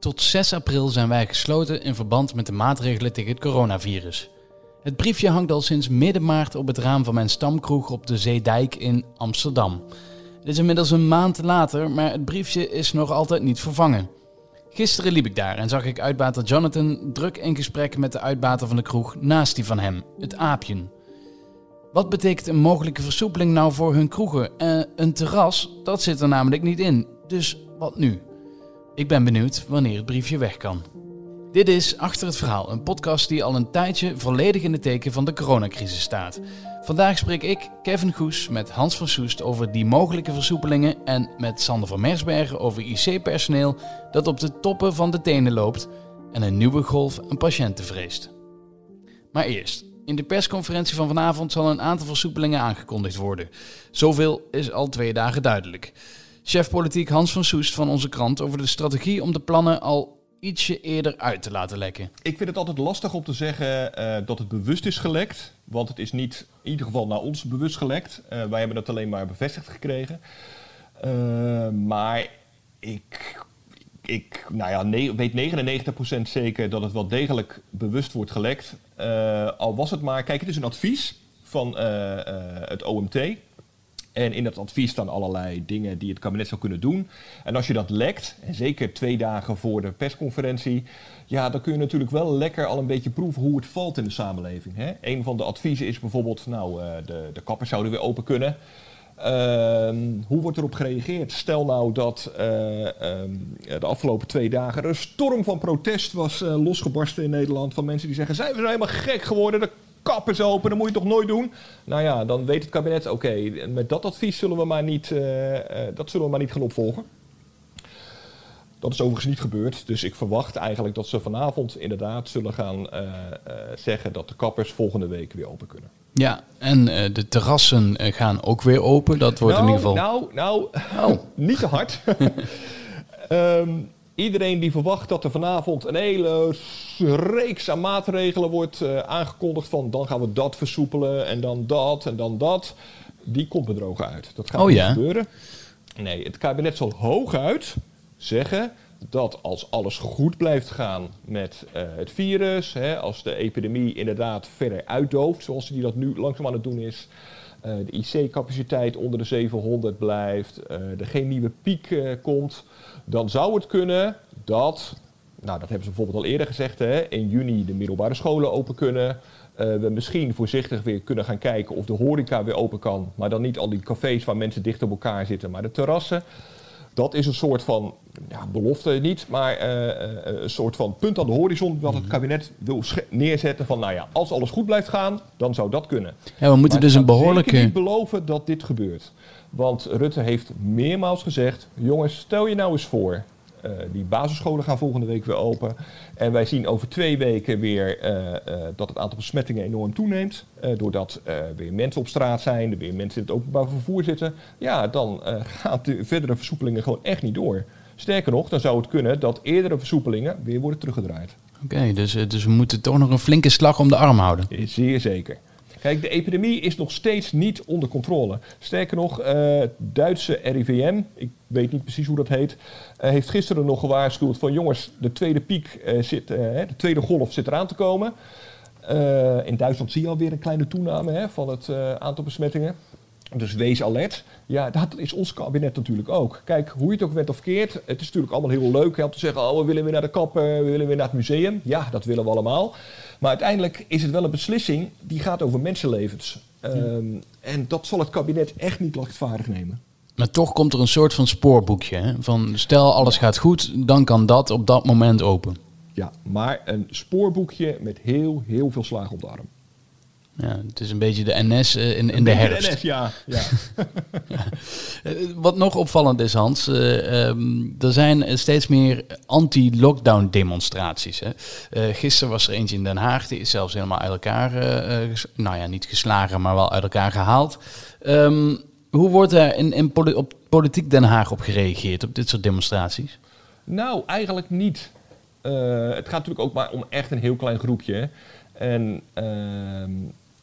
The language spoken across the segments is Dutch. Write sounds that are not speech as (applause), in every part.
Tot 6 april zijn wij gesloten in verband met de maatregelen tegen het coronavirus. Het briefje hangt al sinds midden maart op het raam van mijn stamkroeg op de Zeedijk in Amsterdam. Het is inmiddels een maand later, maar het briefje is nog altijd niet vervangen. Gisteren liep ik daar en zag ik uitbater Jonathan druk in gesprek met de uitbater van de kroeg naast die van hem, het aapjen. Wat betekent een mogelijke versoepeling nou voor hun kroegen? Eh, een terras, dat zit er namelijk niet in. Dus wat nu? Ik ben benieuwd wanneer het briefje weg kan. Dit is Achter het Verhaal, een podcast die al een tijdje volledig in het teken van de coronacrisis staat. Vandaag spreek ik, Kevin Goes, met Hans van Soest over die mogelijke versoepelingen en met Sander van Mersbergen over IC-personeel dat op de toppen van de tenen loopt en een nieuwe golf aan patiënten vreest. Maar eerst, in de persconferentie van vanavond zal een aantal versoepelingen aangekondigd worden. Zoveel is al twee dagen duidelijk. Chef politiek Hans van Soest van onze krant over de strategie om de plannen al ietsje eerder uit te laten lekken. Ik vind het altijd lastig om te zeggen uh, dat het bewust is gelekt. Want het is niet in ieder geval naar ons bewust gelekt. Uh, wij hebben het alleen maar bevestigd gekregen. Uh, maar ik, ik nou ja, weet 99% zeker dat het wel degelijk bewust wordt gelekt. al was het maar, kijk, het is een advies van het OMT. En in dat advies staan allerlei dingen die het kabinet zou kunnen doen. En als je dat lekt, en zeker twee dagen voor de persconferentie, ja, dan kun je natuurlijk wel lekker al een beetje proeven hoe het valt in de samenleving. Hè? Een van de adviezen is bijvoorbeeld, nou, uh, de, de kappers zouden weer open kunnen. Uh, hoe wordt erop gereageerd? Stel nou dat uh, de afgelopen twee dagen er een storm van protest was uh, losgebarsten in Nederland. Van mensen die zeggen: zijn we zijn helemaal gek geworden? De kappers open, dat moet je toch nooit doen? Nou ja, dan weet het kabinet: oké, okay, met dat advies zullen we maar niet, dat zullen we maar niet gaan opvolgen. Dat is overigens niet gebeurd. Dus ik verwacht eigenlijk dat ze vanavond inderdaad zullen gaan uh, uh, zeggen dat de kappers volgende week weer open kunnen. Ja, en uh, de terrassen gaan ook weer open. Dat wordt nou, in ieder geval. Nou, nou, oh. (laughs) niet te hard. um, (laughs) iedereen die verwacht dat er vanavond een hele reeks aan maatregelen wordt aangekondigd van dan gaan we dat versoepelen en dan dat en dan dat. Die komt bedrogen uit. Dat gaat oh, niet ja? gebeuren. Nee, het kabinet zal hooguit zeggen dat als alles goed blijft gaan met uh, het virus, hè, als de epidemie inderdaad verder uitdooft, zoals die dat nu langzaam aan het doen is, de IC-capaciteit onder de 700 blijft, uh, er geen nieuwe piek komt, dan zou het kunnen dat, nou dat hebben ze bijvoorbeeld al eerder gezegd, hè, in juni de middelbare scholen open kunnen. we misschien voorzichtig weer kunnen gaan kijken of de horeca weer open kan, maar dan niet al die cafés waar mensen dicht op elkaar zitten, maar de terrassen. Dat is een soort van, ja, belofte niet, maar uh, uh, een soort van punt aan de horizon wat het kabinet wil neerzetten van, nou ja, als alles goed blijft gaan, dan zou dat kunnen. Ja, we moeten maar dus een behoorlijke... Ik niet beloven dat dit gebeurt. Want Rutte heeft meermaals gezegd, jongens, stel je nou eens voor, uh, die basisscholen gaan volgende week weer open. En wij zien over twee weken weer uh, uh, dat het aantal besmettingen enorm toeneemt. doordat weer mensen op straat zijn, er weer mensen in het openbaar vervoer zitten. Ja, dan (laughs) gaan de verdere versoepelingen gewoon echt niet door. Sterker nog, dan zou het kunnen dat eerdere versoepelingen weer worden teruggedraaid. Oké, okay, dus, dus we moeten toch nog een flinke slag om de arm houden. Zeer zeker. Kijk, de epidemie is nog steeds niet onder controle. Sterker nog, uh, Duitse RIVM, ik weet niet precies hoe dat heet, uh, heeft gisteren nog gewaarschuwd van jongens, de tweede piek uh, zit, de tweede golf zit eraan te komen. in Duitsland zie je alweer een kleine toename hè, van het aantal besmettingen. Dus wees alert. Ja, dat is ons kabinet natuurlijk ook. Kijk, hoe je het ook bent of keert. Het is natuurlijk allemaal heel leuk hè, om te zeggen... oh, we willen weer naar de kapper, we willen weer naar het museum. Ja, dat willen we allemaal. Maar uiteindelijk is het wel een beslissing die gaat over mensenlevens. Ja. Um, en dat zal het kabinet echt niet lichtvaardig nemen. Maar toch komt er een soort van spoorboekje. Hè? Van stel alles gaat goed, dan kan dat op dat moment open. Ja, maar een spoorboekje met heel, heel veel slagen op de arm. Ja, het is een beetje de NS uh, in, in de herfst. NS, ja. ja. ja. (laughs) Wat nog opvallend is, Hans, uh, um, er zijn steeds meer anti-lockdown demonstraties. Hè? Uh, gisteren was er eentje in Den Haag, die is zelfs helemaal uit elkaar, nou ja, niet geslagen, maar wel uit elkaar gehaald. Um, hoe wordt er in, in poli op politiek Den Haag op gereageerd, op dit soort demonstraties? Nou, eigenlijk niet. het gaat natuurlijk ook maar om echt een heel klein groepje. En ehm,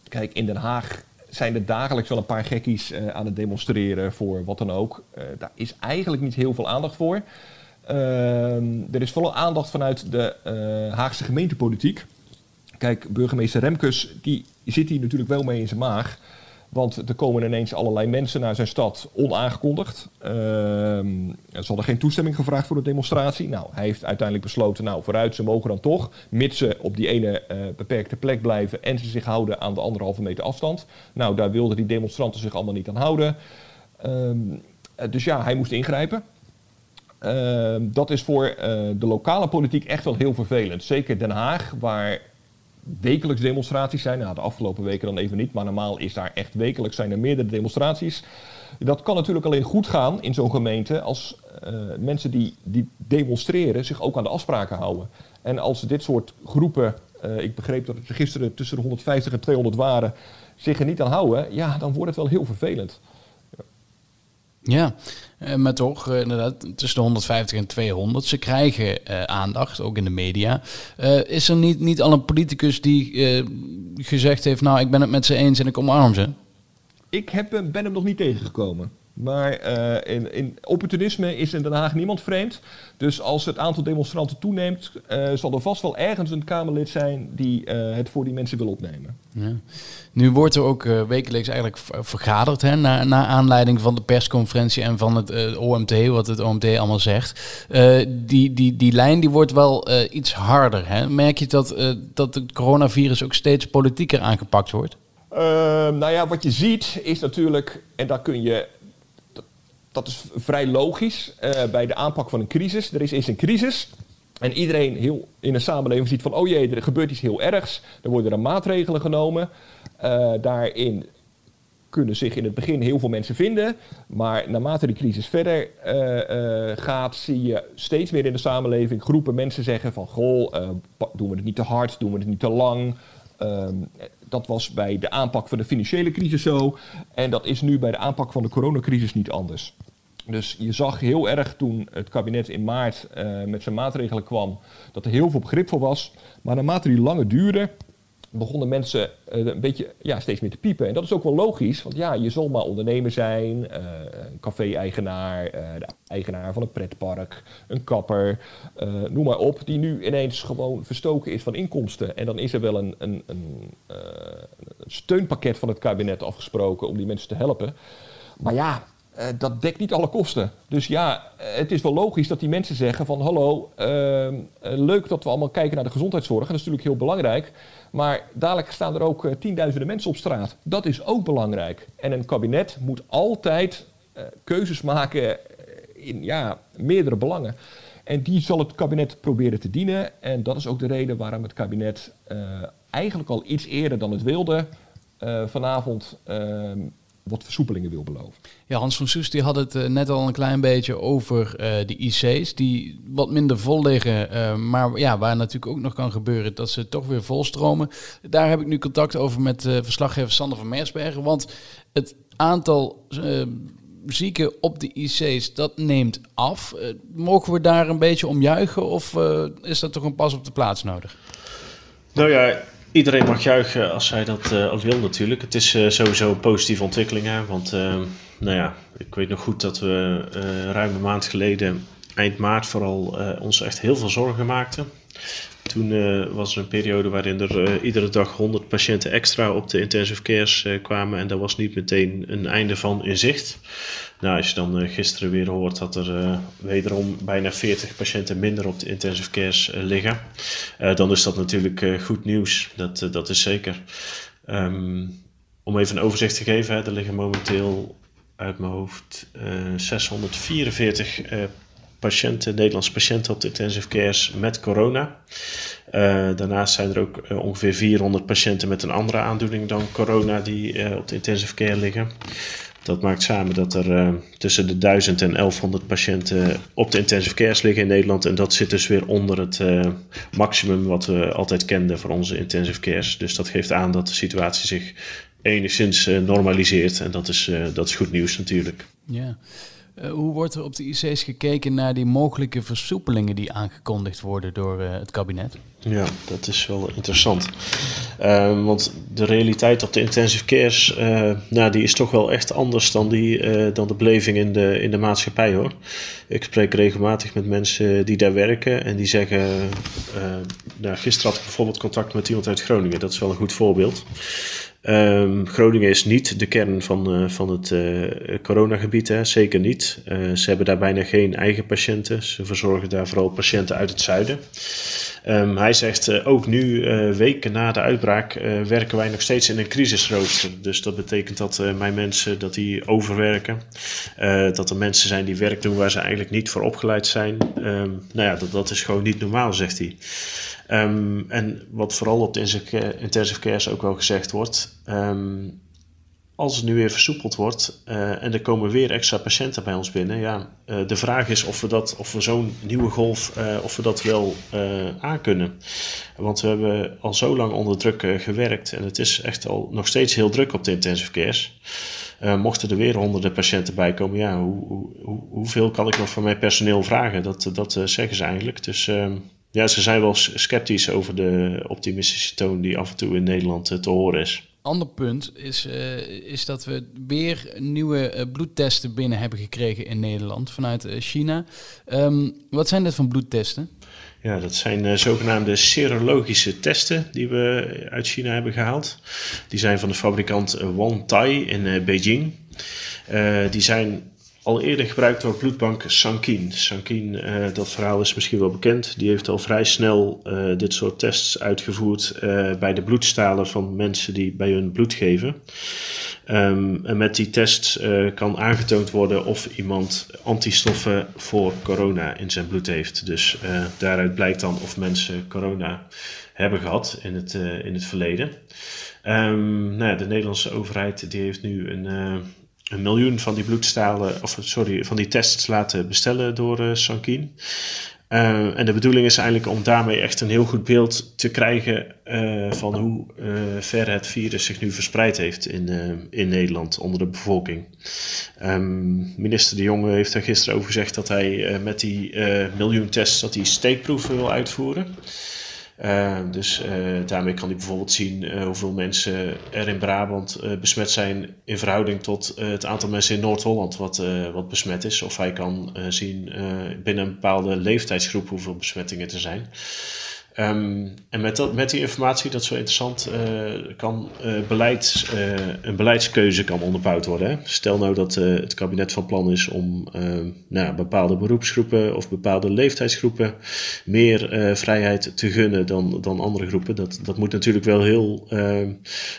kijk, in Den Haag zijn er dagelijks wel een paar gekkies uh, aan het demonstreren voor wat dan ook. Uh, daar is eigenlijk niet heel veel aandacht voor. Ehm, er is vooral aandacht vanuit de uh, Haagse gemeentepolitiek. Kijk, burgemeester Remkes, die zit hier natuurlijk wel mee in zijn maag. Want er komen ineens allerlei mensen naar zijn stad onaangekondigd. Uh, ze hadden geen toestemming gevraagd voor de demonstratie. Nou, hij heeft uiteindelijk besloten, nou vooruit, ze mogen dan toch. Mits ze op die ene uh, beperkte plek blijven en ze zich houden aan de anderhalve meter afstand. Nou, daar wilden die demonstranten zich allemaal niet aan houden. Uh, dus ja, hij moest ingrijpen. Ehm, dat is voor eh, de lokale politiek echt wel heel vervelend. Zeker Den Haag, waar wekelijks demonstraties zijn. Nou, de afgelopen weken dan even niet, maar normaal is daar echt wekelijks zijn er meerdere demonstraties. Dat kan natuurlijk alleen goed gaan in zo'n gemeente als uh, mensen die, die demonstreren zich ook aan de afspraken houden. En als dit soort groepen, uh, ik begreep dat het gisteren tussen de 150 en 200 waren, zich er niet aan houden, ja, dan wordt het wel heel vervelend. Ja, uh, maar toch, uh, inderdaad, tussen de 150 en 200. Ze krijgen uh, aandacht, ook in de media. is er niet, niet al een politicus die gezegd heeft... nou, ik ben het met ze eens en ik omarm ze? Ik heb, ben hem nog niet tegengekomen. Maar uh, in, in, opportunisme is in Den Haag niemand vreemd. Dus als het aantal demonstranten toeneemt, uh, zal er vast wel ergens een Kamerlid zijn die uh, het voor die mensen wil opnemen. Ja. Nu wordt er ook wekelijks eigenlijk vergaderd, hè, na, na, aanleiding van de persconferentie en van het OMT, wat het OMT allemaal zegt. die, die, die lijn die wordt wel iets harder. Hè? Merk je dat, dat het coronavirus ook steeds politieker aangepakt wordt? Ehm, nou ja, wat je ziet is natuurlijk, en daar kun je dat is vrij logisch uh, bij de aanpak van een crisis. Er is eens een crisis. En iedereen heel in een samenleving ziet van, oh jee, er gebeurt iets heel ergs. Er worden er maatregelen genomen. Uh, daarin kunnen zich in het begin heel veel mensen vinden. Maar naarmate de crisis verder uh, gaat, zie je steeds meer in de samenleving groepen mensen zeggen van, goh, doen we het niet te hard, doen we het niet te lang. Um, dat was bij de aanpak van de financiële crisis zo. En dat is nu bij de aanpak van de coronacrisis niet anders. Dus je zag heel erg toen het kabinet in maart uh, met zijn maatregelen kwam, dat er heel veel begrip voor was. Maar naarmate die langer duurde, begonnen mensen uh, een beetje ja, steeds meer te piepen. En dat is ook wel logisch, want ja, je zal maar ondernemer zijn, uh, café-eigenaar, de eigenaar van een pretpark, een kapper, noem maar op, die nu ineens gewoon verstoken is van inkomsten. En dan is er wel een, een, een, een steunpakket van het kabinet afgesproken om die mensen te helpen. Maar ja, uh, dat dekt niet alle kosten. Dus ja, het is wel logisch dat die mensen zeggen van hallo, uh, leuk dat we allemaal kijken naar de gezondheidszorg. Dat is natuurlijk heel belangrijk. Maar dadelijk staan er ook tienduizenden mensen op straat. Dat is ook belangrijk. En een kabinet moet altijd keuzes maken in ja, meerdere belangen. En die zal het kabinet proberen te dienen. En dat is ook de reden waarom het kabinet eigenlijk al iets eerder dan het wilde vanavond ehm, wat versoepelingen wil beloven. Ja, Hans van Soes die had het uh, net al een klein beetje over uh, de IC's die wat minder vol liggen, uh, maar ja, waar natuurlijk ook nog kan gebeuren dat ze toch weer volstromen. Daar heb ik nu contact over met verslaggever Sander van Meersbergen, want het aantal zieken op de IC's dat neemt af. mogen we daar een beetje om juichen of is dat toch een pas op de plaats nodig? Nou ja, Iedereen mag juichen als zij dat al wil natuurlijk. Het is uh, sowieso een positieve ontwikkeling. Hè? Want uh, nou ja, ik weet nog goed dat we ruim een maand geleden, eind maart vooral, ons echt heel veel zorgen maakten. Toen was er een periode waarin er iedere dag 100 patiënten extra op de intensive cares kwamen. En daar was niet meteen een einde van in zicht. Nou, als je dan uh, gisteren weer hoort dat er uh, wederom bijna 40 patiënten minder op de intensive cares uh, liggen, dan is dat natuurlijk goed nieuws. Dat, dat is zeker. Um, om even een overzicht te geven, er liggen momenteel uit mijn hoofd 644 patiënten, Nederlandse patiënten op de intensive cares met corona. daarnaast zijn er ook ongeveer 400 patiënten met een andere aandoening dan corona die op de intensive care liggen. Dat maakt samen dat er uh, tussen de 1000 en 1100 patiënten op de intensive cares liggen in Nederland. En dat zit dus weer onder het uh, maximum wat we altijd kenden voor onze intensive cares. Dus dat geeft aan dat de situatie zich enigszins uh, normaliseert. En dat is, dat is goed nieuws natuurlijk. Ja. Hoe wordt er op de IC's gekeken naar die mogelijke versoepelingen die aangekondigd worden door het kabinet? Ja, dat is wel interessant. Ehm, want de realiteit op de intensive cares, uh, nou, die is toch wel echt anders dan, die, dan de beleving in de, in de maatschappij hoor. Ik spreek regelmatig met mensen die daar werken en die zeggen, nou, gisteren had ik bijvoorbeeld contact met iemand uit Groningen, dat is wel een goed voorbeeld. Um, Groningen is niet de kern van, uh, van het uh, coronagebied, hè? zeker niet. Uh, ze hebben daar bijna geen eigen patiënten. Ze verzorgen daar vooral patiënten uit het zuiden. Um, hij zegt ook nu, weken na de uitbraak, werken wij nog steeds in een crisisrooster. Dus dat betekent dat mijn mensen dat die overwerken. dat er mensen zijn die werk doen waar ze eigenlijk niet voor opgeleid zijn. Um, nou ja, dat, dat is gewoon niet normaal, zegt hij. Um, en wat vooral op de intensive care ook wel gezegd wordt, um, als het nu weer versoepeld wordt uh, en er komen weer extra patiënten bij ons binnen, ja, uh, de vraag is of we, dat, of we zo'n nieuwe golf, uh, of we dat wel aankunnen. Want we hebben al zo lang onder druk gewerkt en het is echt al nog steeds heel druk op de intensive cares. mochten er weer honderden patiënten bij komen, ja, hoe, hoe, hoeveel kan ik nog van mijn personeel vragen? Dat, dat zeggen ze eigenlijk. Dus ehm, ja, ze zijn wel sceptisch over de optimistische toon die af en toe in Nederland eh, te horen is. Ander punt is, uh, is dat we weer nieuwe uh, bloedtesten binnen hebben gekregen in Nederland vanuit China. Um, wat zijn dit van bloedtesten? Ja, dat zijn zogenaamde serologische testen die we uit China hebben gehaald. Die zijn van de fabrikant Wantai in Beijing. die zijn al eerder gebruikt door bloedbank Sankin. Sankin, uh, dat verhaal is misschien wel bekend. Die heeft al vrij snel uh, dit soort tests uitgevoerd uh, bij de bloedstalen van mensen die bij hun bloed geven. Um, en met die test kan aangetoond worden of iemand antistoffen voor corona in zijn bloed heeft. Dus daaruit blijkt dan of mensen corona hebben gehad in het, in het verleden. Um, nou ja, de Nederlandse overheid die heeft nu een een miljoen van die bloedstalen, of sorry, van die tests laten bestellen door uh, Sankin. Uh, en de bedoeling is eigenlijk om daarmee echt een heel goed beeld te krijgen uh, van hoe ver het virus zich nu verspreid heeft in, in Nederland onder de bevolking. Um, minister De Jonge heeft er gisteren over gezegd dat hij met die miljoen tests dat hij steekproeven wil uitvoeren. Uh, dus uh, daarmee kan hij bijvoorbeeld zien uh, hoeveel mensen er in Brabant besmet zijn in verhouding tot het aantal mensen in Noord-Holland wat, wat besmet is. Of hij kan zien binnen een bepaalde leeftijdsgroep hoeveel besmettingen er zijn. Um, en met, dat, met die informatie, dat wel interessant, uh, kan uh, een beleidskeuze kan onderbouwd worden. Hè? Stel nou dat het kabinet van plan is om nou, bepaalde beroepsgroepen of bepaalde leeftijdsgroepen meer vrijheid te gunnen dan, dan andere groepen. Dat, dat moet natuurlijk wel heel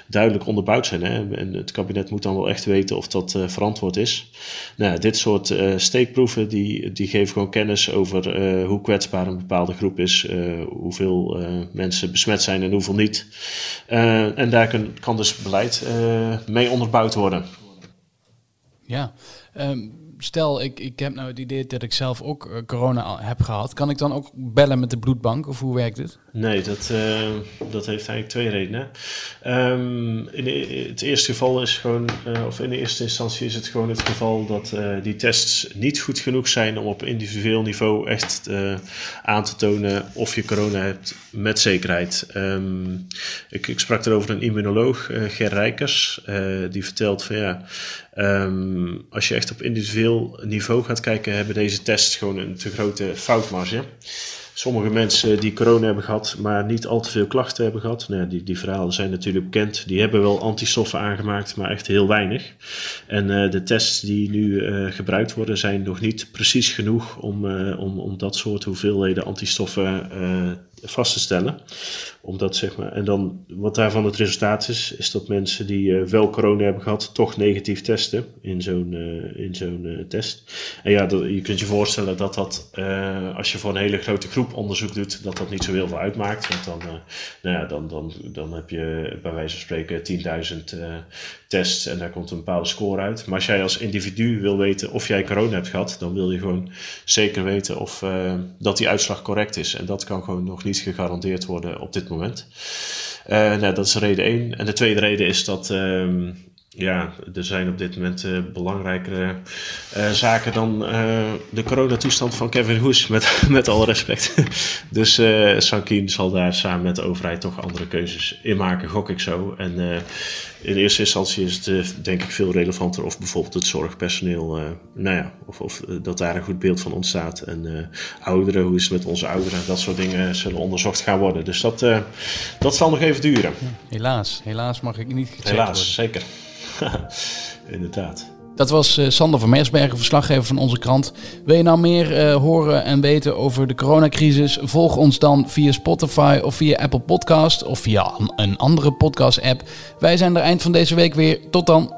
duidelijk onderbouwd zijn. Hè? En het kabinet moet dan wel echt weten of dat verantwoord is. Nou, dit soort steekproeven die, die geven gewoon kennis over hoe kwetsbaar een bepaalde groep is, hoeveel hoeveel uh, mensen besmet zijn en hoeveel niet. Uh, en daar kan, kan dus beleid uh, mee onderbouwd worden. Ja, um, stel ik, ik heb nou het idee dat ik zelf ook corona heb gehad. Kan ik dan ook bellen met de bloedbank of hoe werkt het? Nee, dat, uh, dat heeft eigenlijk twee redenen. Um, in de, het eerste geval is gewoon, uh, of in de eerste instantie is het gewoon het geval dat uh, die tests niet goed genoeg zijn om op individueel niveau echt aan te tonen of je corona hebt met zekerheid. Um, ik, ik sprak erover een immunoloog, Ger Rijkers, die vertelt van ja, um, als je echt op individueel niveau gaat kijken, hebben deze tests gewoon een te grote foutmarge sommige mensen die corona hebben gehad, maar niet al te veel klachten hebben gehad. Nou, die, die verhalen zijn natuurlijk bekend. Die hebben wel antistoffen aangemaakt, maar echt heel weinig. En uh, de tests die nu uh, gebruikt worden, zijn nog niet precies genoeg om, uh, om, om dat soort hoeveelheden antistoffen vast te stellen. Omdat, zeg maar, en dan wat daarvan het resultaat is, is dat mensen die uh, wel corona hebben gehad, toch negatief testen in zo'n uh, in zo'n uh, test. En ja, dat, je kunt je voorstellen dat dat, als je voor een hele grote groep onderzoek doet, dat dat niet zo heel veel uitmaakt. Want dan, nou ja, dan, dan, dan heb je bij wijze van spreken 10.000 tests en daar komt een bepaalde score uit. Maar als jij als individu wil weten of jij corona hebt gehad, dan wil je gewoon zeker weten of dat die uitslag correct is. En dat kan gewoon nog niet gegarandeerd worden op dit moment. Uh, nou, dat is reden één. En de tweede reden is dat um, ja, er zijn op dit moment uh, belangrijkere uh, zaken dan uh, de coronatoestand van Kevin Hoes, met, (laughs) met alle respect. (laughs) dus uh, Sankien zal daar samen met de overheid toch andere keuzes in maken, gok ik zo. En in eerste instantie is het denk ik veel relevanter of bijvoorbeeld het zorgpersoneel, nou ja, of, of dat daar een goed beeld van ontstaat. En ouderen, hoe is het met onze ouderen, dat soort dingen zullen onderzocht gaan worden. Dus dat, dat zal nog even duren. Helaas, helaas mag ik niet Helaas, worden. zeker. (laughs) Inderdaad. Dat was uh, Sander van Meersbergen, verslaggever van onze krant. Wil je nou meer uh, horen en weten over de coronacrisis? Volg ons dan via Spotify of via Apple Podcast of via een andere podcast app. Wij zijn er eind van deze week weer. Tot dan.